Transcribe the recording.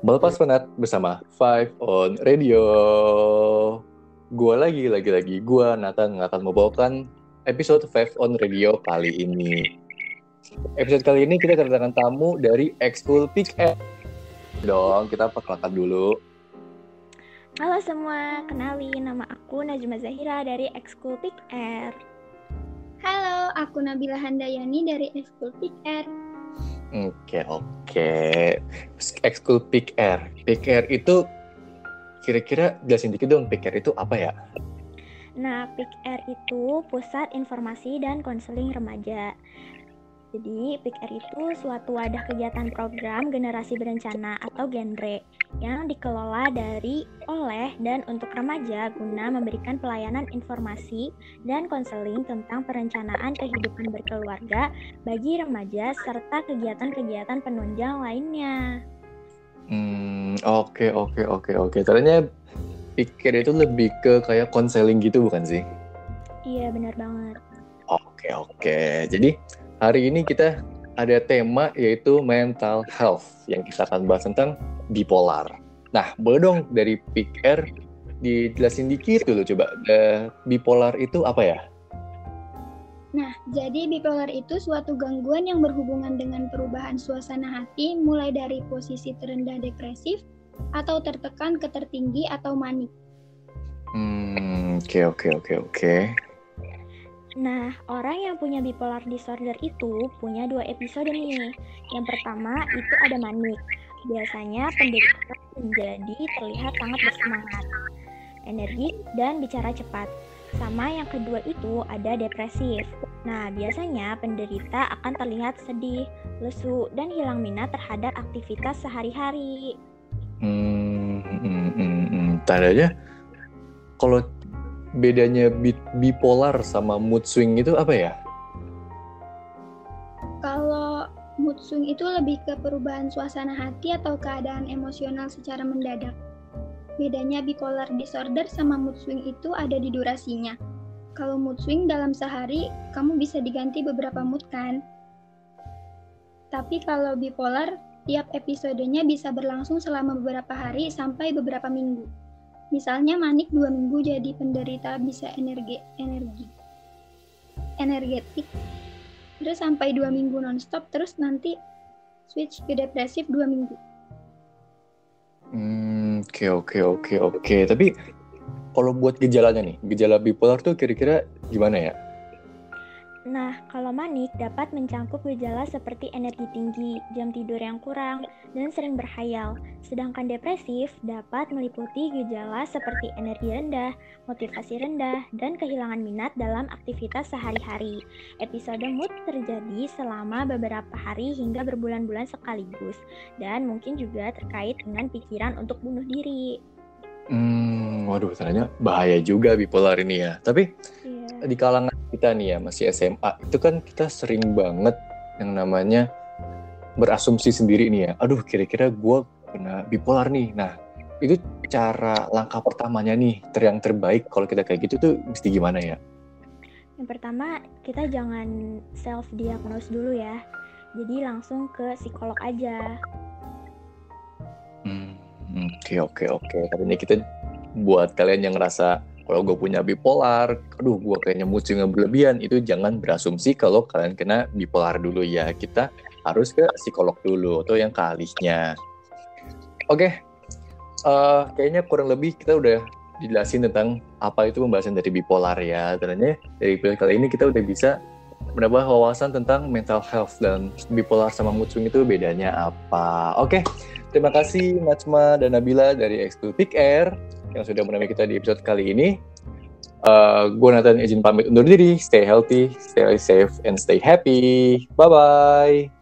Melepas penat bersama Five on Radio. Gua lagi, lagi, lagi. Gua Nathan akan membawakan episode Five on Radio kali ini. Episode kali ini kita kedatangan tamu dari Expool Pick Air. Dong, kita perkenalkan dulu. Halo semua, kenalin nama aku Najma Zahira dari Excool Pick Air. Halo, aku Nabila Handayani dari Excool Pick Air. Oke, oke. Excool Pick Air. Pick Air itu kira-kira jelasin dikit dong, Pick Air itu apa ya? Nah, Pick Air itu Pusat Informasi dan Konseling Remaja. Jadi, PIKR itu suatu wadah kegiatan program generasi berencana atau genre yang dikelola dari, oleh, dan untuk remaja guna memberikan pelayanan informasi dan konseling tentang perencanaan kehidupan berkeluarga bagi remaja serta kegiatan-kegiatan penunjang lainnya. Hmm, oke, oke, oke, oke. Ternyata pikir itu lebih ke kayak konseling gitu bukan sih? Iya, benar banget. Oke, oke. Jadi, Hari ini kita ada tema yaitu mental health yang kita akan bahas tentang bipolar. Nah, boleh dong dari Pick Air dijelasin dikit dulu coba. Uh, bipolar itu apa ya? Nah, jadi bipolar itu suatu gangguan yang berhubungan dengan perubahan suasana hati mulai dari posisi terendah depresif atau tertekan ke tertinggi atau manik. Hmm, oke okay, oke okay, oke okay, oke. Nah, orang yang punya bipolar disorder itu punya dua episode nih. Yang pertama itu ada manik. Biasanya penderita menjadi terlihat sangat bersemangat, energi, dan bicara cepat. Sama yang kedua itu ada depresif. Nah, biasanya penderita akan terlihat sedih, lesu, dan hilang minat terhadap aktivitas sehari-hari. Hmm, hmm, hmm, hmm. Tandanya kalau bedanya bipolar sama mood swing itu apa ya? Kalau mood swing itu lebih ke perubahan suasana hati atau keadaan emosional secara mendadak. Bedanya bipolar disorder sama mood swing itu ada di durasinya. Kalau mood swing dalam sehari, kamu bisa diganti beberapa mood kan? Tapi kalau bipolar, tiap episodenya bisa berlangsung selama beberapa hari sampai beberapa minggu. Misalnya manik dua minggu jadi penderita bisa energi energi energetik terus sampai dua minggu nonstop terus nanti switch ke depresif dua minggu. Hmm, oke oke oke oke. Tapi kalau buat gejalanya nih, gejala bipolar tuh kira-kira gimana ya? Nah, kalau manik dapat mencangkup gejala seperti energi tinggi, jam tidur yang kurang, dan sering berhayal. Sedangkan depresif dapat meliputi gejala seperti energi rendah, motivasi rendah, dan kehilangan minat dalam aktivitas sehari-hari. Episode mood terjadi selama beberapa hari hingga berbulan-bulan sekaligus, dan mungkin juga terkait dengan pikiran untuk bunuh diri. Hmm, waduh, ternyata bahaya juga bipolar ini ya. Tapi iya. Di kalangan kita nih ya masih SMA itu kan kita sering banget yang namanya berasumsi sendiri nih ya. Aduh kira-kira gue kena bipolar nih. Nah itu cara langkah pertamanya nih ter yang terbaik kalau kita kayak gitu tuh mesti gimana ya? Yang pertama kita jangan self diagnose dulu ya. Jadi langsung ke psikolog aja. Hmm, oke oke oke. Katanya kita buat kalian yang ngerasa kalau gue punya bipolar, aduh gue kayaknya mood berlebihan, itu jangan berasumsi kalau kalian kena bipolar dulu ya. Kita harus ke psikolog dulu atau yang kalihnya. Oke, okay. uh, eh, kayaknya kurang lebih kita udah dijelasin tentang apa itu pembahasan dari bipolar ya. Ternyata dari episode kali ini kita udah bisa menambah wawasan tentang mental health dan bipolar sama mood itu bedanya apa. Oke, okay. Terima kasih Najma dan Nabila dari Expo Pick Air yang sudah menemani kita di episode kali ini. Uh, gue Nathan izin pamit undur diri. Stay healthy, stay safe, and stay happy. Bye-bye.